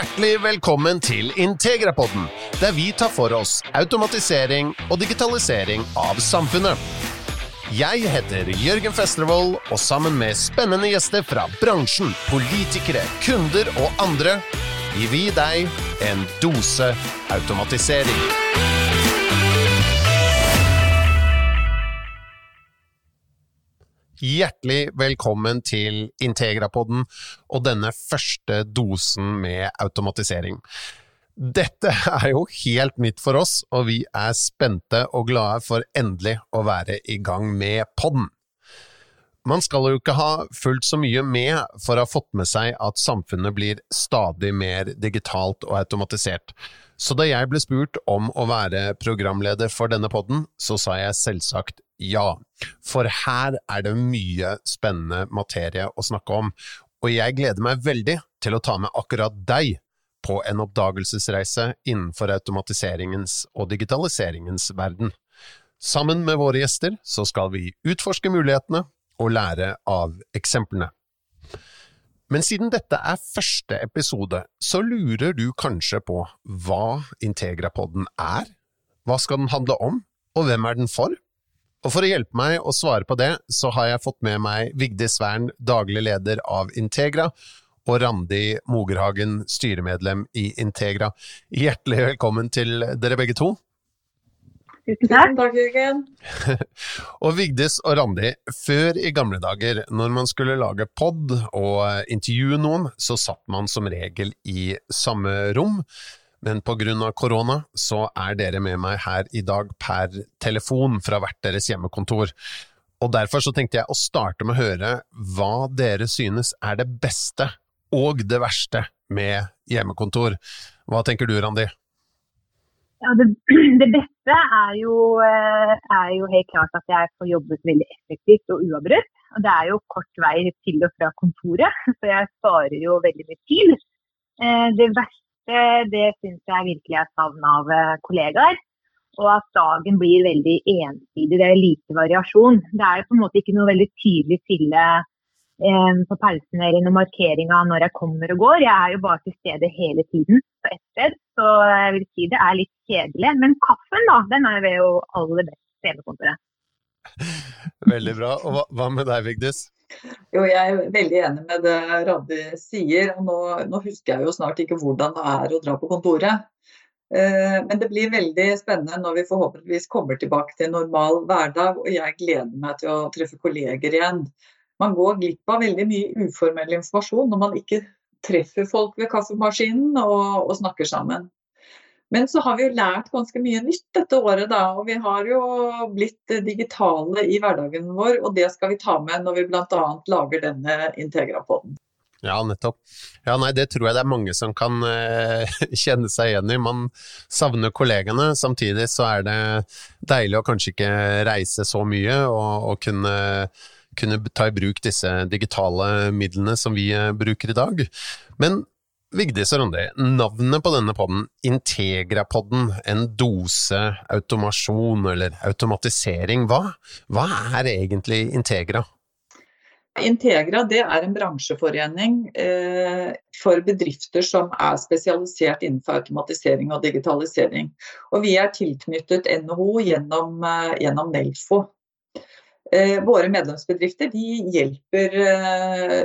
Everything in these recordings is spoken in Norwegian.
Hjertelig velkommen til Integrapodden, der vi tar for oss automatisering og digitalisering av samfunnet. Jeg heter Jørgen Festrevold, og sammen med spennende gjester fra bransjen, politikere, kunder og andre gir vi deg en dose automatisering. Hjertelig velkommen til Integrapodden og denne første dosen med automatisering. Dette er jo helt nytt for oss, og vi er spente og glade for endelig å være i gang med podden. Man skal jo ikke ha fulgt så mye med for å ha fått med seg at samfunnet blir stadig mer digitalt og automatisert, så da jeg ble spurt om å være programleder for denne podden, så sa jeg selvsagt ja, for her er det mye spennende materie å snakke om, og jeg gleder meg veldig til å ta med akkurat deg på en oppdagelsesreise innenfor automatiseringens og digitaliseringens verden. Sammen med våre gjester så skal vi utforske mulighetene og lære av eksemplene. Men siden dette er første episode, så lurer du kanskje på hva Integrapodden er? Hva skal den handle om, og hvem er den for? Og for å hjelpe meg å svare på det, så har jeg fått med meg Vigdis Svern, daglig leder av Integra, og Randi Mogerhagen, styremedlem i Integra. Hjertelig velkommen til dere begge to. Tusen takk. Jørgen. og Vigdis og Randi, før i gamle dager, når man skulle lage pod og intervjue noen, så satt man som regel i samme rom men av korona så er dere med meg her i dag per telefon fra hvert deres hjemmekontor. Og derfor så tenkte jeg å starte med å høre hva dere synes er det beste og det verste med hjemmekontor. Hva tenker du, Randi? Ja, det, det beste er jo, eh, er jo, helt klart at jeg får jobbet veldig effektivt og uavbrutt. Og det er jo kort vei til og fra kontoret, så jeg sparer jo veldig mye tid. Eh, det verste det syns jeg virkelig er savn av eh, kollegaer. Og at dagen blir veldig ensidig. Det er lite variasjon. Det er på en måte ikke noe veldig tydelig skille på pausen eller noe markering av når jeg kommer og går. Jeg er jo bare til stede hele tiden på ett sted. Så jeg vil si det er litt kjedelig. Men kaffen, da, den er jo aller best på hjemmekontoret. Veldig bra. Og hva, hva med deg, Vigdis? Jo, jeg er veldig enig med det Randi sier. og nå, nå, husker jeg jo snart ikke hvordan det er å dra på kontoret. Eh, men det blir veldig spennende når vi forhåpentligvis kommer tilbake til en normal hverdag. Og jeg gleder meg til å treffe kolleger igjen. Man går glipp av veldig mye uformell informasjon når man ikke treffer folk ved kaffemaskinen og, og snakker sammen. Men så har vi jo lært ganske mye nytt dette året, da. Og vi har jo blitt digitale i hverdagen vår, og det skal vi ta med når vi bl.a. lager denne Integra-poden. Ja, nettopp. Ja, nei, det tror jeg det er mange som kan eh, kjenne seg igjen i. Man savner kollegene, samtidig så er det deilig å kanskje ikke reise så mye og, og kunne, kunne ta i bruk disse digitale midlene som vi uh, bruker i dag. Men Vigdis og Randi, navnet på denne podden, Integrapodden, en dose automasjon eller automatisering, hva, hva er egentlig Integra? Integra det er en bransjeforening eh, for bedrifter som er spesialisert innenfor automatisering og digitalisering. Og vi er tilknyttet NHO gjennom, eh, gjennom Nelfo. Eh, våre medlemsbedrifter hjelper eh,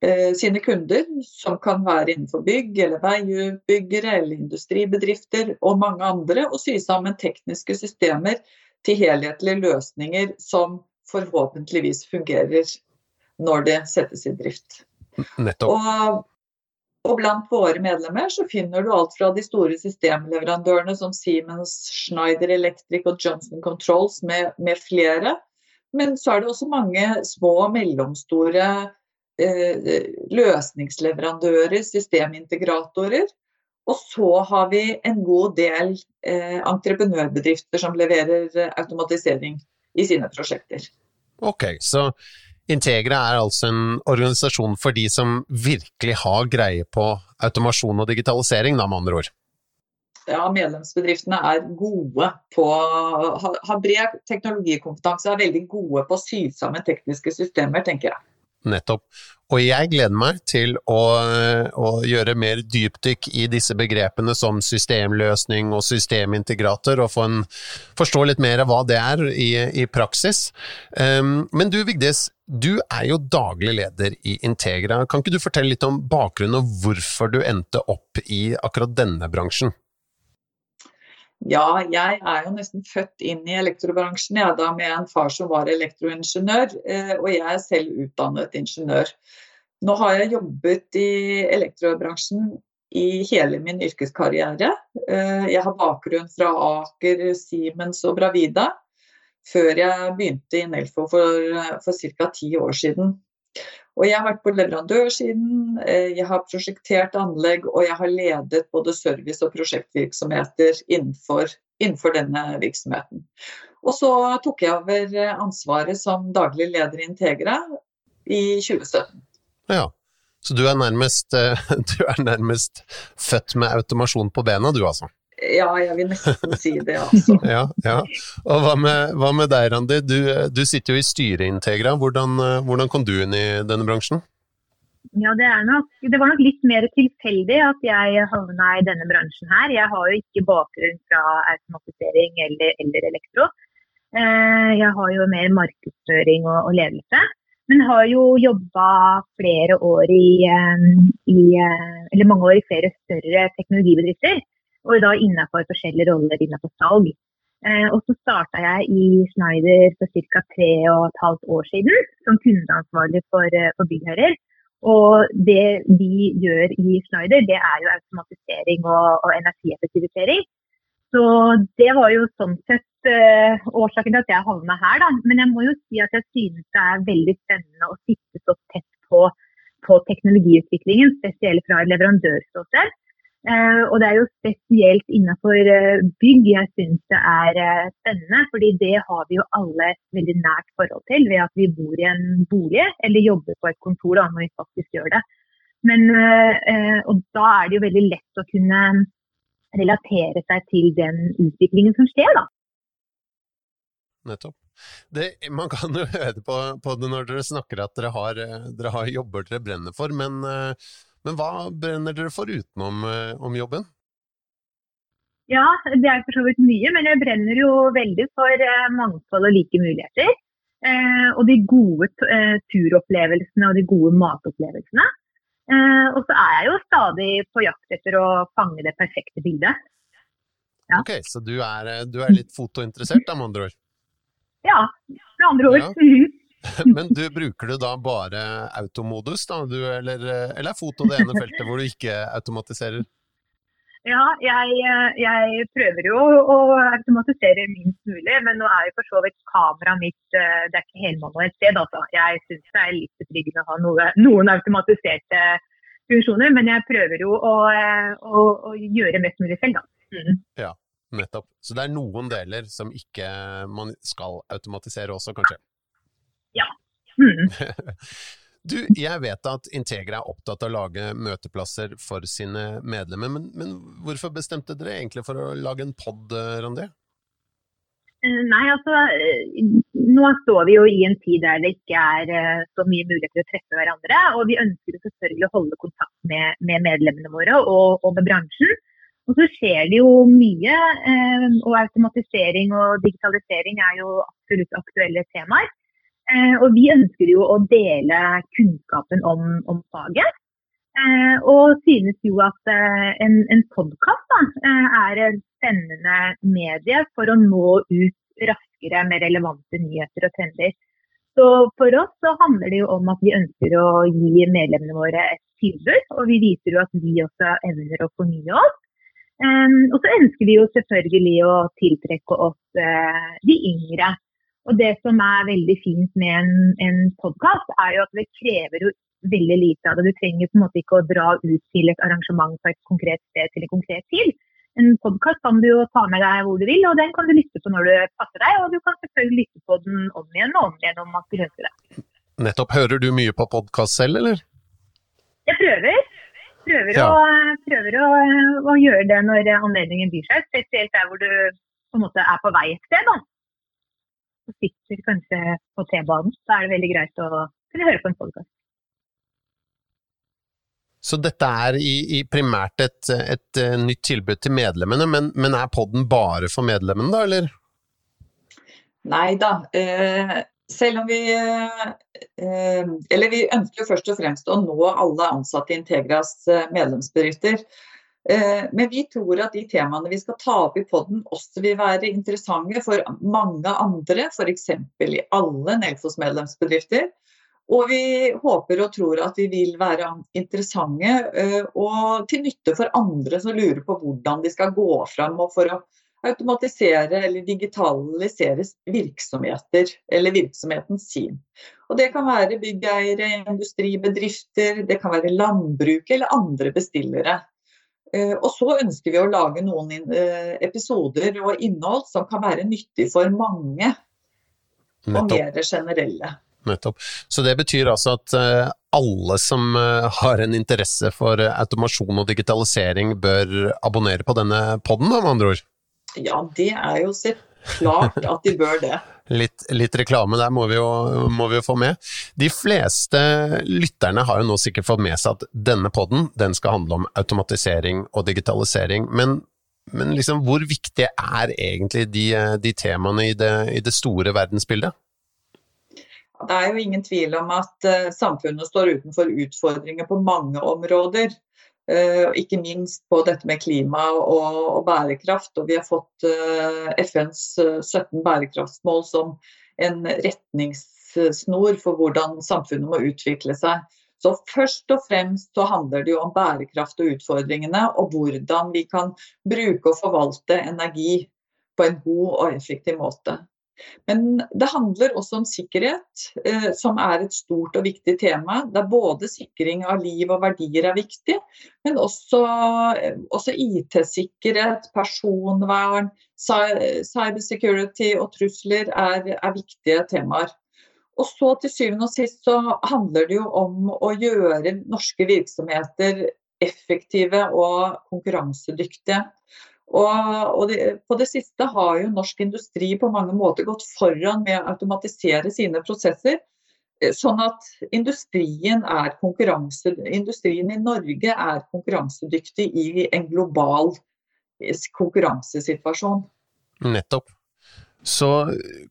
Eh, sine kunder, som kan være innenfor bygg eller veiutbyggere eller industribedrifter og mange andre, å sy sammen tekniske systemer til helhetlige løsninger som forhåpentligvis fungerer når det settes i drift. Og, og blant våre medlemmer så finner du alt fra de store systemleverandørene som Siemens, Schneider Electric og Johnson Controls med, med flere. Men så er det også mange små og mellomstore Eh, løsningsleverandører, systemintegratorer. Og så har vi en god del eh, entreprenørbedrifter som leverer eh, automatisering i sine prosjekter. Ok, så Integra er altså en organisasjon for de som virkelig har greie på automasjon og digitalisering, da med andre ord? Ja, medlemsbedriftene er gode på har bred teknologikompetanse, er veldig gode på å sy sammen tekniske systemer, tenker jeg. Nettopp. Og jeg gleder meg til å, å, gjøre mer dypdykk i disse begrepene som systemløsning og systemintegrator, og få en, forstå litt mer av hva det er i, i praksis. Um, men du Vigdis, du er jo daglig leder i Integra. Kan ikke du fortelle litt om bakgrunnen og hvorfor du endte opp i akkurat denne bransjen? Ja, jeg er jo nesten født inn i elektrobransjen, jeg da med en far som var elektroingeniør. Eh, og jeg er selv utdannet ingeniør. Nå har jeg jobbet i elektrobransjen i hele min yrkeskarriere. Eh, jeg har bakgrunn fra Aker, Siemens og Bravida. Før jeg begynte i Nelfo for, for ca. ti år siden. Og jeg har vært på leverandørsiden, eh, jeg har prosjektert anlegg og jeg har ledet både service- og prosjektvirksomheter innenfor, innenfor, denne virksomheten. Og så tok jeg over ansvaret som daglig leder i Integra i 2017. Ja, så du er nærmest, eh, du er nærmest født med automasjon på bena du altså? Ja, jeg vil nesten si det, altså. ja, ja. Og hva med, hva med deg, Randi? Du, du, sitter jo i styret i Integra. Hvordan, hvordan, kom du inn i denne bransjen? Ja, det, nok, det, var nok litt mer tilfeldig at jeg havna i denne bransjen her. Jeg har jo ikke bakgrunn fra automatisering eller, eller elektro. Eh, jeg har jo mer markedsføring og, og ledelse. Men har jo jobba flere år i, eh, i, eh, eller mange år i flere større teknologibedrifter og da innenfor forskjellige roller innenfor salg. Eh, og så starta jeg i Schneider for ca. tre og et halvt år siden som kundeansvarlig for, eh, for byggherrer. Og det vi gjør i Schneider, det er jo automatisering og, og energieffektivisering. Så det var jo sånn sett eh, årsaken til at jeg havna her, da. Men jeg må jo si at jeg synes det er veldig spennende å sitte så tett på, på teknologiutviklingen, spesielt fra leverandørståsted. Uh, og det er jo spesielt innenfor uh, bygg jeg syns det er uh, spennende. fordi det har vi jo alle et veldig nært forhold til ved at vi bor i en bolig eller jobber på et kontor da, når vi faktisk gjør det. Men, og da er det jo veldig lett å kunne relatere seg til den utviklingen som skjer, da. Nettopp. Det, man kan jo høre på, på, det når dere snakker at dere har, dere har jobber dere brenner for, men men hva brenner dere for utenom eh, om jobben? Ja, det er for så vidt mye, men jeg brenner jo veldig for eh, mangfold og like muligheter. Eh, og de gode turopplevelsene og de gode matopplevelsene. og så er jeg jo stadig på jakt etter å fange det perfekte bildet. Ja. Ok, Så du er, du er litt fotointeressert, da, med andre ord? Ja, med andre ord. Ja. Men du, bruker du da bare automodus, da, du, eller, eller, er foto det ene feltet hvor du ikke automatiserer? Ja, jeg, jeg, prøver jo å automatisere minst mulig, men nå er jo for så vidt kameraet mitt eh, det er ikke helmanuelt sted. Altså. Jeg syns det er litt betryggende å ha noe, noen automatiserte funksjoner, men jeg prøver jo å, eh, å, å gjøre mest mulig selv, da. Mm. Ja, nettopp. Så det er noen deler som ikke man skal automatisere også, kanskje? Mm. du, jeg vet at Integra er opptatt av å lage møteplasser for sine medlemmer, men, men hvorfor bestemte dere egentlig for å lage en pod, Randi? Eh, nei, altså eh, Nå står vi jo i en tid der det ikke er eh, så mye muligheter å treffe hverandre. Og vi ønsker selvfølgelig å holde kontakt med, med medlemmene våre og, og, med bransjen. Og så skjer det jo mye. Og automatisering og digitalisering er jo absolutt aktuelle temaer. Eh, og vi ønsker jo å dele kunnskapen om, om faget. Eh, og synes jo at eh, en, en podkast er et spennende medie for å nå ut raskere med relevante nyheter og trender. Så for oss så handler det jo om at vi ønsker å gi medlemmene våre et tilbud. Og vi viser jo at vi også evner å fornye oss. Um, og så ønsker vi jo selvfølgelig å tiltrekke oss uh, de yngre og det som er veldig fint med en, en podkast, er jo at det krever jo veldig lite av det. Du trenger på en måte ikke å dra ut til et arrangement på et konkret sted til en konkret tid. En podkast kan du jo ta med deg hvor du vil, og den kan du lytte på når det passer deg. Og du kan selvfølgelig lytte på den om igjen og om igjen om man skulle ønske det. Nettopp. Hører du mye på podkast selv, eller? Jeg prøver. Prøver, ja. å, prøver å, å, gjøre det når anledningen byr seg. Spesielt der hvor du på en måte er på vei et sted. da og sitter kanskje på T-banen. Da er det veldig greit å kunne høre på en podkast. Så dette er i, i primært et, et, eh, nytt tilbud til medlemmene, men, men er podden bare for medlemmene da, eller? Nei da. Eh, selv om vi eh, eh Eller vi ønsker jo først og fremst å nå alle ansatte i Integras eh, medlemsbedrifter. Eh, men vi tror at de temaene vi skal ta opp i podden også vil være interessante for mange andre, f.eks. i alle Nelfos medlemsbedrifter. Og vi håper og tror at vi vil være interessante eh, og til nytte for andre som lurer på hvordan de skal gå fram for å automatisere eller digitalisere virksomheter, eller virksomheten sin. Og Det kan være byggeiere, industribedrifter, det kan være landbruket eller andre bestillere. Eh, og så ønsker vi å lage noen eh, episoder og innhold som kan være nyttig for mange, og mer generelle. Nettopp. Så det betyr altså at eh, alle som har en interesse for automasjon og digitalisering bør abonnere på denne podden, med andre ord? Ja, det er jo klart at de bør det. Litt, litt, reklame der må vi, jo, må vi, jo, få med. De fleste lytterne har jo nå sikkert fått med seg at denne podden den skal handle om automatisering og digitalisering. Men, men liksom, hvor viktige er egentlig de, de temaene i det, i det, store verdensbildet? Det er jo ingen tvil om at uh, samfunnet står utenfor utfordringer på mange områder. Uh, ikke minst på dette med klima og, og bærekraft. Og vi har fått uh, FNs 17 eh, bærekraftsmål som en retningssnor for hvordan samfunnet må utvikle seg. Så Først og fremst så handler det jo om bærekraft og utfordringene, og hvordan vi kan bruke og forvalte energi på en god og effektiv måte. Men det handler også om sikkerhet, eh, som er et stort og viktig tema. Der både sikring av liv og verdier er viktig, men også, eh, også IT-sikkerhet, personvern, cybersecurity og trusler er, er viktige temaer. Og så til syvende og sist så handler det jo om å gjøre norske virksomheter effektive og konkurransedyktige. Og, og det, på det siste har jo norsk industri på mange måter gått foran med å automatisere sine prosesser. Eh, sånn at industrien, industrien i Norge er konkurransedyktig i en global eh, konkurransesituasjon. Nettopp. Så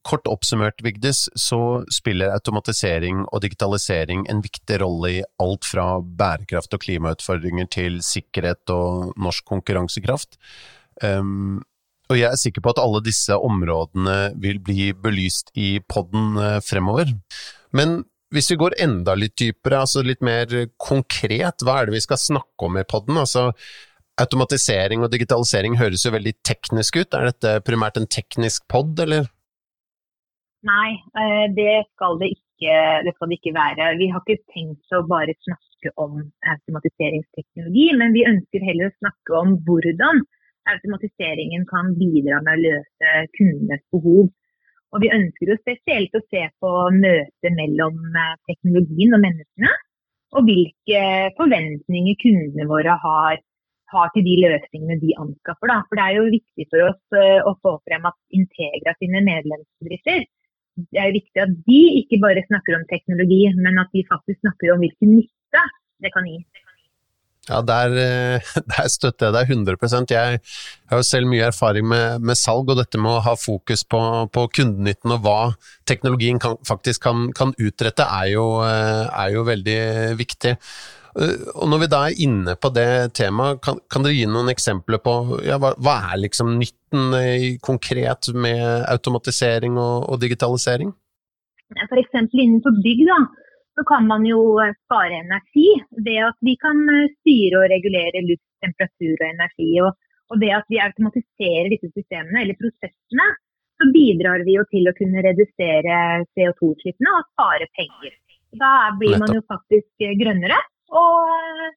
kort oppsummert, Vigdis, så spiller automatisering og digitalisering en viktig rolle i alt fra bærekraft og klimautfordringer til sikkerhet og norsk konkurransekraft. Um, og jeg er sikker på at alle disse områdene vil bli belyst i poden eh, fremover. Men hvis vi går enda litt dypere, altså litt mer konkret, hva er det vi skal snakke om i poden? Altså, automatisering og digitalisering høres jo veldig teknisk ut. Er dette primært en teknisk pod, eller? Nei, eh, det skal det ikke, det skal det ikke være. Vi har ikke tenkt å bare snakke om automatiseringsteknologi, men vi ønsker heller å snakke om hvordan automatiseringen kan bidra med å løse kundenes behov. Og vi ønsker jo spesielt å se på møtet mellom eh, teknologien og menneskene. Og hvilke forventninger kundene våre har, har til de løsningene de anskaffer. Da. For det er jo viktig for oss eh, å få frem at Integra sine medlemsbedrifter det er viktig at de ikke bare snakker om teknologi, men at de faktisk snakker om hvilken nytte det kan gi. Ja, der, eh, der, støtter jeg deg 100% Jeg har jo selv mye erfaring med, med salg, og dette med å ha fokus på, på kundenytten og hva teknologien kan, faktisk kan, kan utrette, er jo, eh, er jo, veldig viktig. Eh, og Når vi da er inne på det temaet, kan, kan dere gi noen eksempler på ja, hva, hva, er liksom nytten konkret med automatisering og, og digitalisering? F.eks. innenfor bygg. da, så kan man jo eh, spare energi ved at vi kan eh, styre og regulere luft, temperatur og energi. Og, og ved at vi automatiserer disse systemene eller prosessene, så bidrar vi jo til å kunne redusere CO2-utslippene og spare penger. Da blir man jo faktisk eh, grønnere og,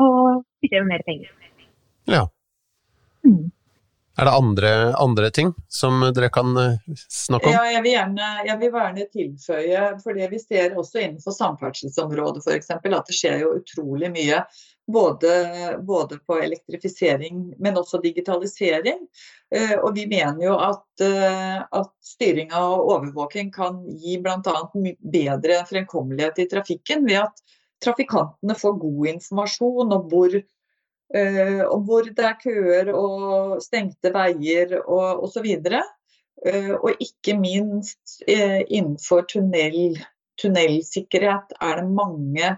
og med mer penger. Ja. Mm. Er det andre, andre, ting som dere kan eh, snakke om? Ja, jeg vil gjerne, jeg vil gjerne tilføye, for det vi ser også innenfor samferdselsområdet f.eks., at det skjer jo utrolig mye. Både, både, på elektrifisering, men også digitalisering. Eh, og vi mener jo at, eh, at styring og overvåking kan gi bl.a. bedre fremkommelighet i trafikken ved at trafikantene får god informasjon om hvor, uh, og hvor det er køer og stengte veier og osv. Uh, og ikke minst uh, innenfor tunnel, tunnelsikkerhet er det mange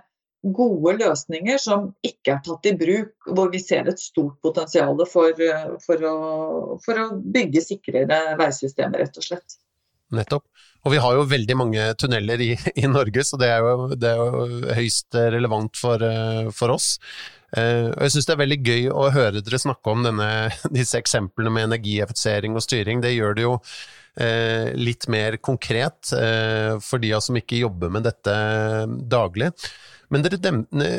gode løsninger som ikke er tatt i bruk, hvor vi ser et stort potensial for, for, å, for å bygge sikrere veisystemer, rett og slett. Nettopp. Og vi har jo veldig mange tunneler i, i Norge, så det er, jo, det er, jo, høyst relevant for, for oss. Uh, og jeg syns det er veldig gøy å høre dere snakke om denne, disse eksemplene med energieffektivisering og styring. Det gjør det jo uh, litt mer konkret uh, for de som ikke jobber med dette daglig. Men dere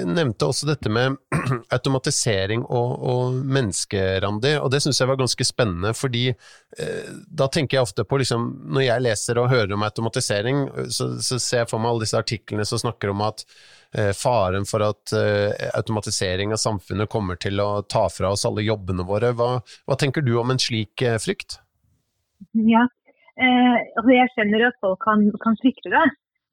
nevnte også dette med automatisering og, og menneskerandi, og det syns jeg var ganske spennende, fordi eh, da tenker jeg ofte på liksom, Når jeg leser og hører om automatisering, så, så ser jeg for meg alle disse artiklene som snakker om at eh, faren for at eh, automatisering av samfunnet kommer til å ta fra oss alle jobbene våre. Hva, hva tenker du om en slik eh, frykt? Ja, eh, altså jeg skjønner at folk kan, kan frykte det.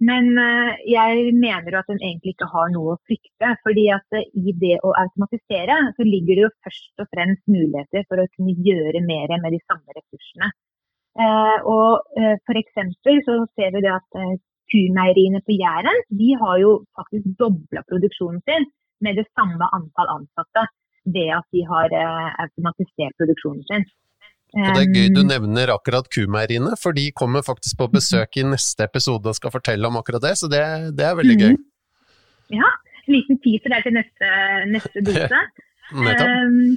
Men eh, jeg mener jo at en egentlig ikke har noe å frykte. fordi at eh, i det å automatisere, så ligger det jo først og fremst muligheter for å kunne gjøre mer med de samme ressursene. Eh, og F.eks. så ser vi det at kumeieriene på Jæren de har jo faktisk dobla produksjonen sin med det samme antall ansatte ved at de har automatisert produksjonen sin. Og Det er gøy du nevner akkurat kumeieriene, for de kommer faktisk på besøk i neste episode og skal fortelle om akkurat det, så det, det er veldig gøy. Mm. Ja, en liten teaser der til neste, neste dose. um,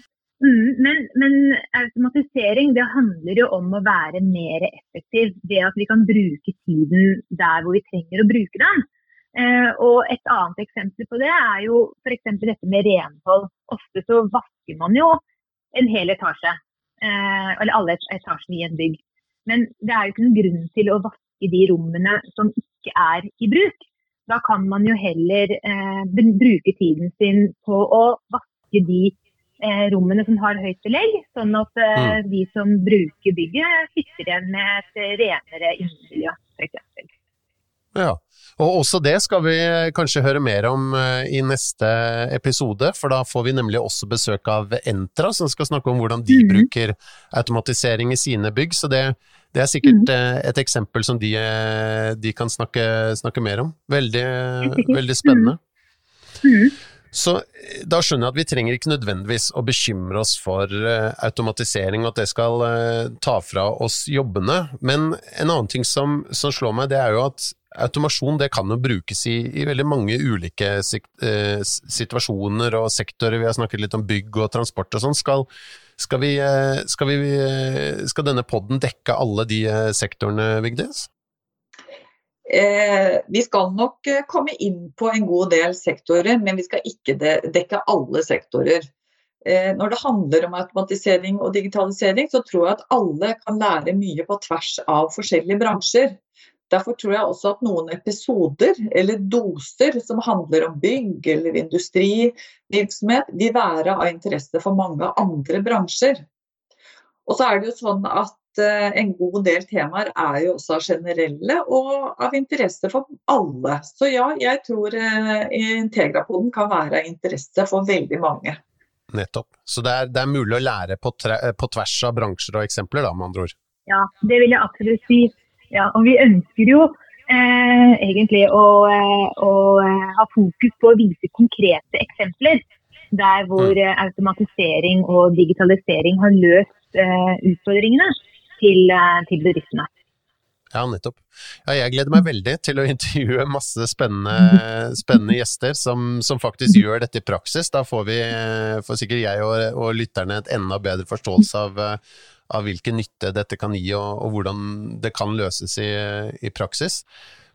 men, men, automatisering det handler jo om å være mer effektiv. Det at vi kan bruke tiden der hvor vi trenger å bruke den. Uh, og Et annet eksempel på det er jo f.eks. dette med renhold. Ofte så vasker man jo en hel etasje. Eh, eller alle etasjene i en bygg. Men det er jo ikke noen grunn til å vaske de rommene som ikke er i bruk. Da kan man jo heller eh, bruke tiden sin på å vaske de eh, rommene som har høyt belegg, sånn at eh, mm. de som bruker bygget, sitter igjen med et renere f.eks. Ja, og også det skal vi kanskje høre mer om eh, i neste episode, for da får vi nemlig også besøk av Entra, som skal snakke om hvordan de mm. bruker automatisering i sine bygg. Så det, det er sikkert mm. et eksempel som de, eh, de kan snakke, snakke, mer om. Veldig, veldig spennende. Mm. Så da skjønner jeg at vi trenger ikke nødvendigvis å bekymre oss for automatisering og at det skal ta fra oss jobbene, men en annen ting som, som slår meg, det er jo at automasjon det kan jo brukes i, i veldig mange ulike eh, situasjoner og sektorer. Vi har snakket litt om bygg og transport og sånn. Skal, skal, eh, skal, eh, skal, denne podden dekke alle de sektorene, Vigdis? Eh, vi skal nok komme inn på en god del sektorer, men vi skal ikke dekke alle sektorer. Eh, når det handler om automatisering og digitalisering, så tror jeg at alle kan lære mye på tvers av forskjellige bransjer. Derfor tror jeg også at noen episoder eller doser som handler om bygg eller industrivirksomhet, vil være av interesse for mange andre bransjer. Og så er det jo sånn at eh, en god del temaer er jo også generelle og av interesse for alle. Så ja, jeg tror uh, Integrapoden kan være av interesse for veldig mange. Nettopp. Så det er, det er mulig å lære på, på, tvers av bransjer og eksempler, da, med andre ord? Ja, det vil jeg absolutt si. Ja, og vi ønsker jo eh, egentlig å, eh, å, eh, ha fokus på å vise konkrete eksempler. Der hvor mm. Eh, automatisering og digitalisering har løst eh, utfordringene til, til bedriftene. Ja, nettopp. Ja, jeg gleder meg veldig til å intervjue masse spennende, spennende gjester som, som, faktisk gjør dette i praksis. Da får, vi, får sikkert jeg og, og lytterne et enda bedre forståelse av, av hvilken nytte dette kan gi, og, og hvordan det kan løses i, i, praksis.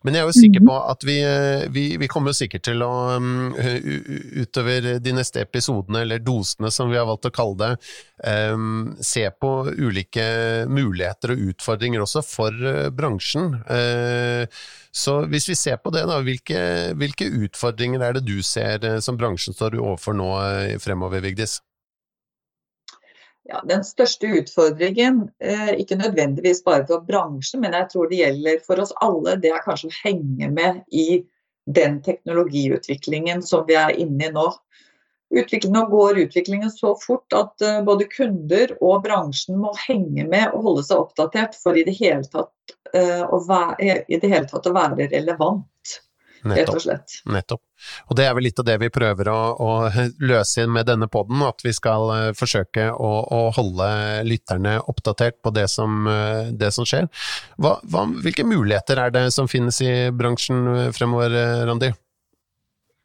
Men jeg er jo sikker mhm. på at vi, vi, vi kommer sikkert til å, um, utover de neste episodene, eller dosene som vi har valgt å kalle det, um, se på ulike muligheter og utfordringer også for uh, bransjen. Uh, så hvis vi ser på det, da, hvilke, hvilke utfordringer er det du ser uh, som bransjen står overfor nå fremover, Vigdis? Ja, den største utfordringen, eh, ikke nødvendigvis bare for bransjen, men jeg tror det gjelder for oss alle, det er kanskje å henge med i den teknologiutviklingen som vi er inne i nå. Nå går utviklingen så fort at uh, både kunder og bransjen må henge med og holde seg oppdatert for i det hele tatt, uh, å, være, det hele tatt å være relevant. Rett og slett. Nettopp. Og det er vel litt av det vi prøver å, å løse inn med denne poden, at vi skal uh, forsøke å, å, holde lytterne oppdatert på det som, det som skjer. Hva, hva, hvilke muligheter er det som finnes i bransjen fremover, Randi?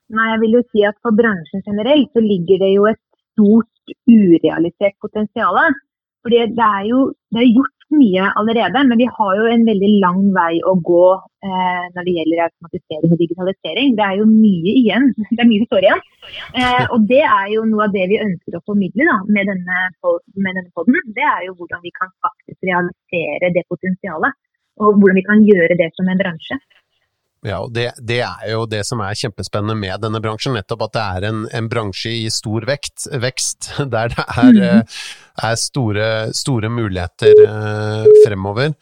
Nei, jeg vil jo si at For bransjen generelt så ligger det jo et stort urealisert potensial. Fordi det er jo det er gjort mye allerede, men vi har jo en veldig lang vei å gå eh, når det gjelder automatisering og digitalisering. Det er jo mye igjen. Det er mye som står igjen. Eh, og det er jo noe av det vi ønsker å formidle da, med denne, med denne poden. Det er jo hvordan vi kan faktisk realisere det potensialet. Og hvordan vi kan gjøre det som en bransje. Ja, og det, det, er jo det som er kjempespennende med denne bransjen, nettopp at det er en, en bransje i stor vekt, vekst, der det er, mm. er store, store, muligheter eh, fremover.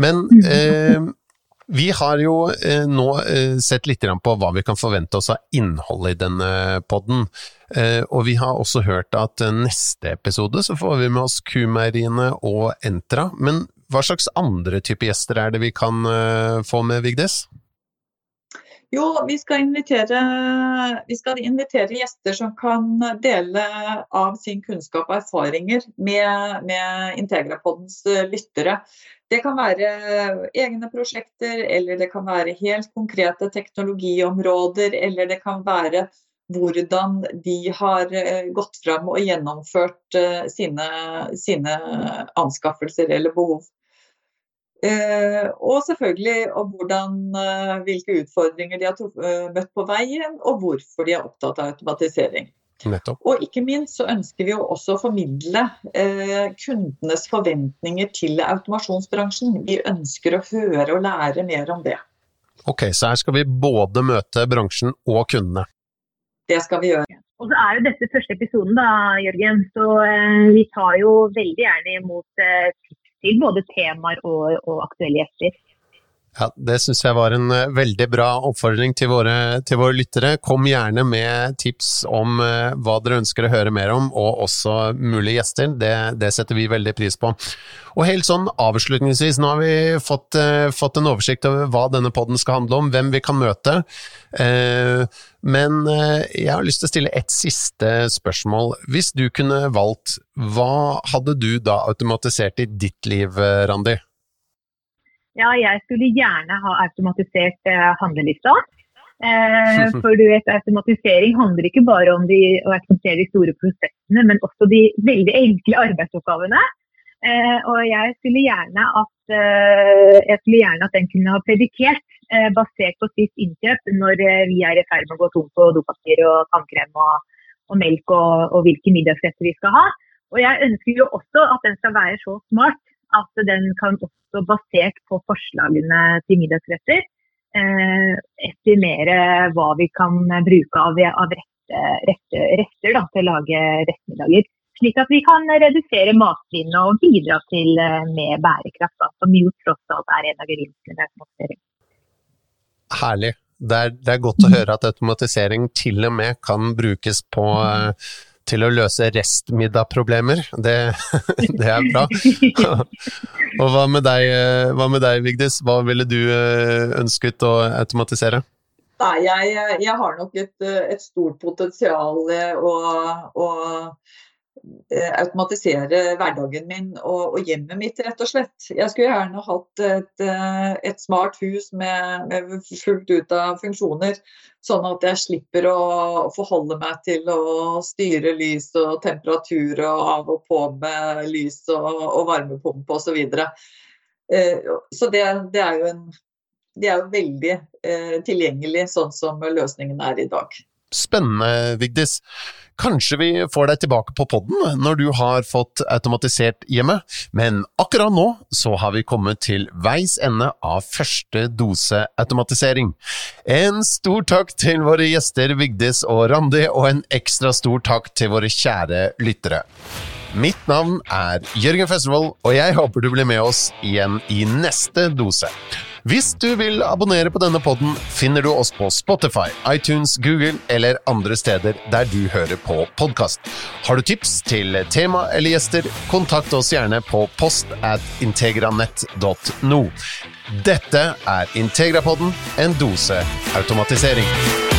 Men mhm. eh, vi har jo eh, nå eh, sett litt på hva vi kan forvente oss av innholdet i denne podden. Eh, og vi har også hørt at neste episode så får vi med oss Kumeieriene og Entra. Men hva slags andre type gjester er det vi kan eh, få med, Vigdis? Jo, vi skal, vi skal, invitere, gjester som kan dele av sin kunnskap og erfaringer med, med Integrapoddens eh, lyttere. Det kan være egne prosjekter, eller det kan være helt konkrete teknologiområder, eller det kan være hvordan de har eh, gått fram og gjennomført eh, sine, sine anskaffelser eller behov. Eh, og selvfølgelig om hvordan, eh, hvilke utfordringer de har eh, møtt på veien, og hvorfor de er opptatt av automatisering. Nettopp. Og ikke minst så ønsker vi jo også å formidle eh, kundenes forventninger til automasjonsbransjen. Vi ønsker å høre og lære mer om det. Ok, så her skal vi både møte bransjen og kundene? Det skal vi gjøre. Og så er jo dette første episoden, da, Jørgen. Så eh, vi tar jo veldig gjerne imot eh, til både temaer og, og aktuelle gjester. Ja, Det syns jeg var en uh, veldig bra oppfordring til våre, til våre, lyttere. Kom gjerne med tips om uh, hva dere ønsker å høre mer om, og også mulige gjester. Det, det, setter vi veldig pris på. Og helt sånn avslutningsvis, nå har vi fått, uh, fått en oversikt over hva denne poden skal handle om, hvem vi kan møte. men jeg har lyst til å stille et siste spørsmål. Hvis du kunne valgt, hva hadde du da automatisert i ditt liv, Randi? Ja, jeg skulle gjerne ha automatisert eh, handlelista. Eh, for du vet, automatisering handler ikke bare om de, å automatisere de store prosessene, men også de veldig enkle arbeidsoppgavene. Eh, og jeg skulle, at, eh, jeg skulle gjerne at den kunne ha predikert, eh, basert på sitt innkjøp, når eh, vi er i ferd med å gå tom på dopapir og tannkrem og, og, melk og, og hvilke middagsretter vi skal ha. Og jeg ønsker jo også at den skal være så smart at den kan også, basert på forslagene til middagsretter, eh, estimere hva vi kan bruke av, av rette, rette, retter da, til å lage rettmiddager. Slik at vi kan redusere matsvinnet og bidra til eh, mer bærekraft, da, som jo tross alt er en av gevinstene ved automatisering. Herlig. Det er, det er, godt å høre at automatisering til og med kan brukes på uh, til å løse restmiddagproblemer. Det, det er bra. Og hva med deg, hva med deg Vigdis? Hva ville du eh, ønsket å automatisere? Nei, jeg, jeg har nok et, et stort potensial å, Eh, automatisere hverdagen min og, og, hjemmet mitt, rett og slett. Jeg skulle gjerne hatt et, eh, et smart hus med, med, fullt ut av funksjoner, sånn at jeg slipper å forholde meg til å styre lys og temperatur og av og på med lys og, og varmepumpe osv. Så, videre. Eh, så det, det, er jo en de er jo veldig eh, tilgjengelig sånn som løsningen er i dag. Spennende, Vigdis. Kanskje vi får deg tilbake på podden når du har fått automatisert hjemme, men akkurat nå så har vi kommet til veis ende av første dose automatisering. En stor takk til våre gjester Vigdis og Randi, og en ekstra stor takk til våre kjære lyttere. Mitt navn er Jørgen Festival, og jeg håper du blir med oss igjen i neste dose. Hvis du vil abonnere på denne podden, finner du oss på Spotify, iTunes, Google eller andre steder der du hører på podkast. Har du tips til tema eller gjester, kontakt oss gjerne på post at integranett.no. Dette er Integrapodden, en dose automatisering.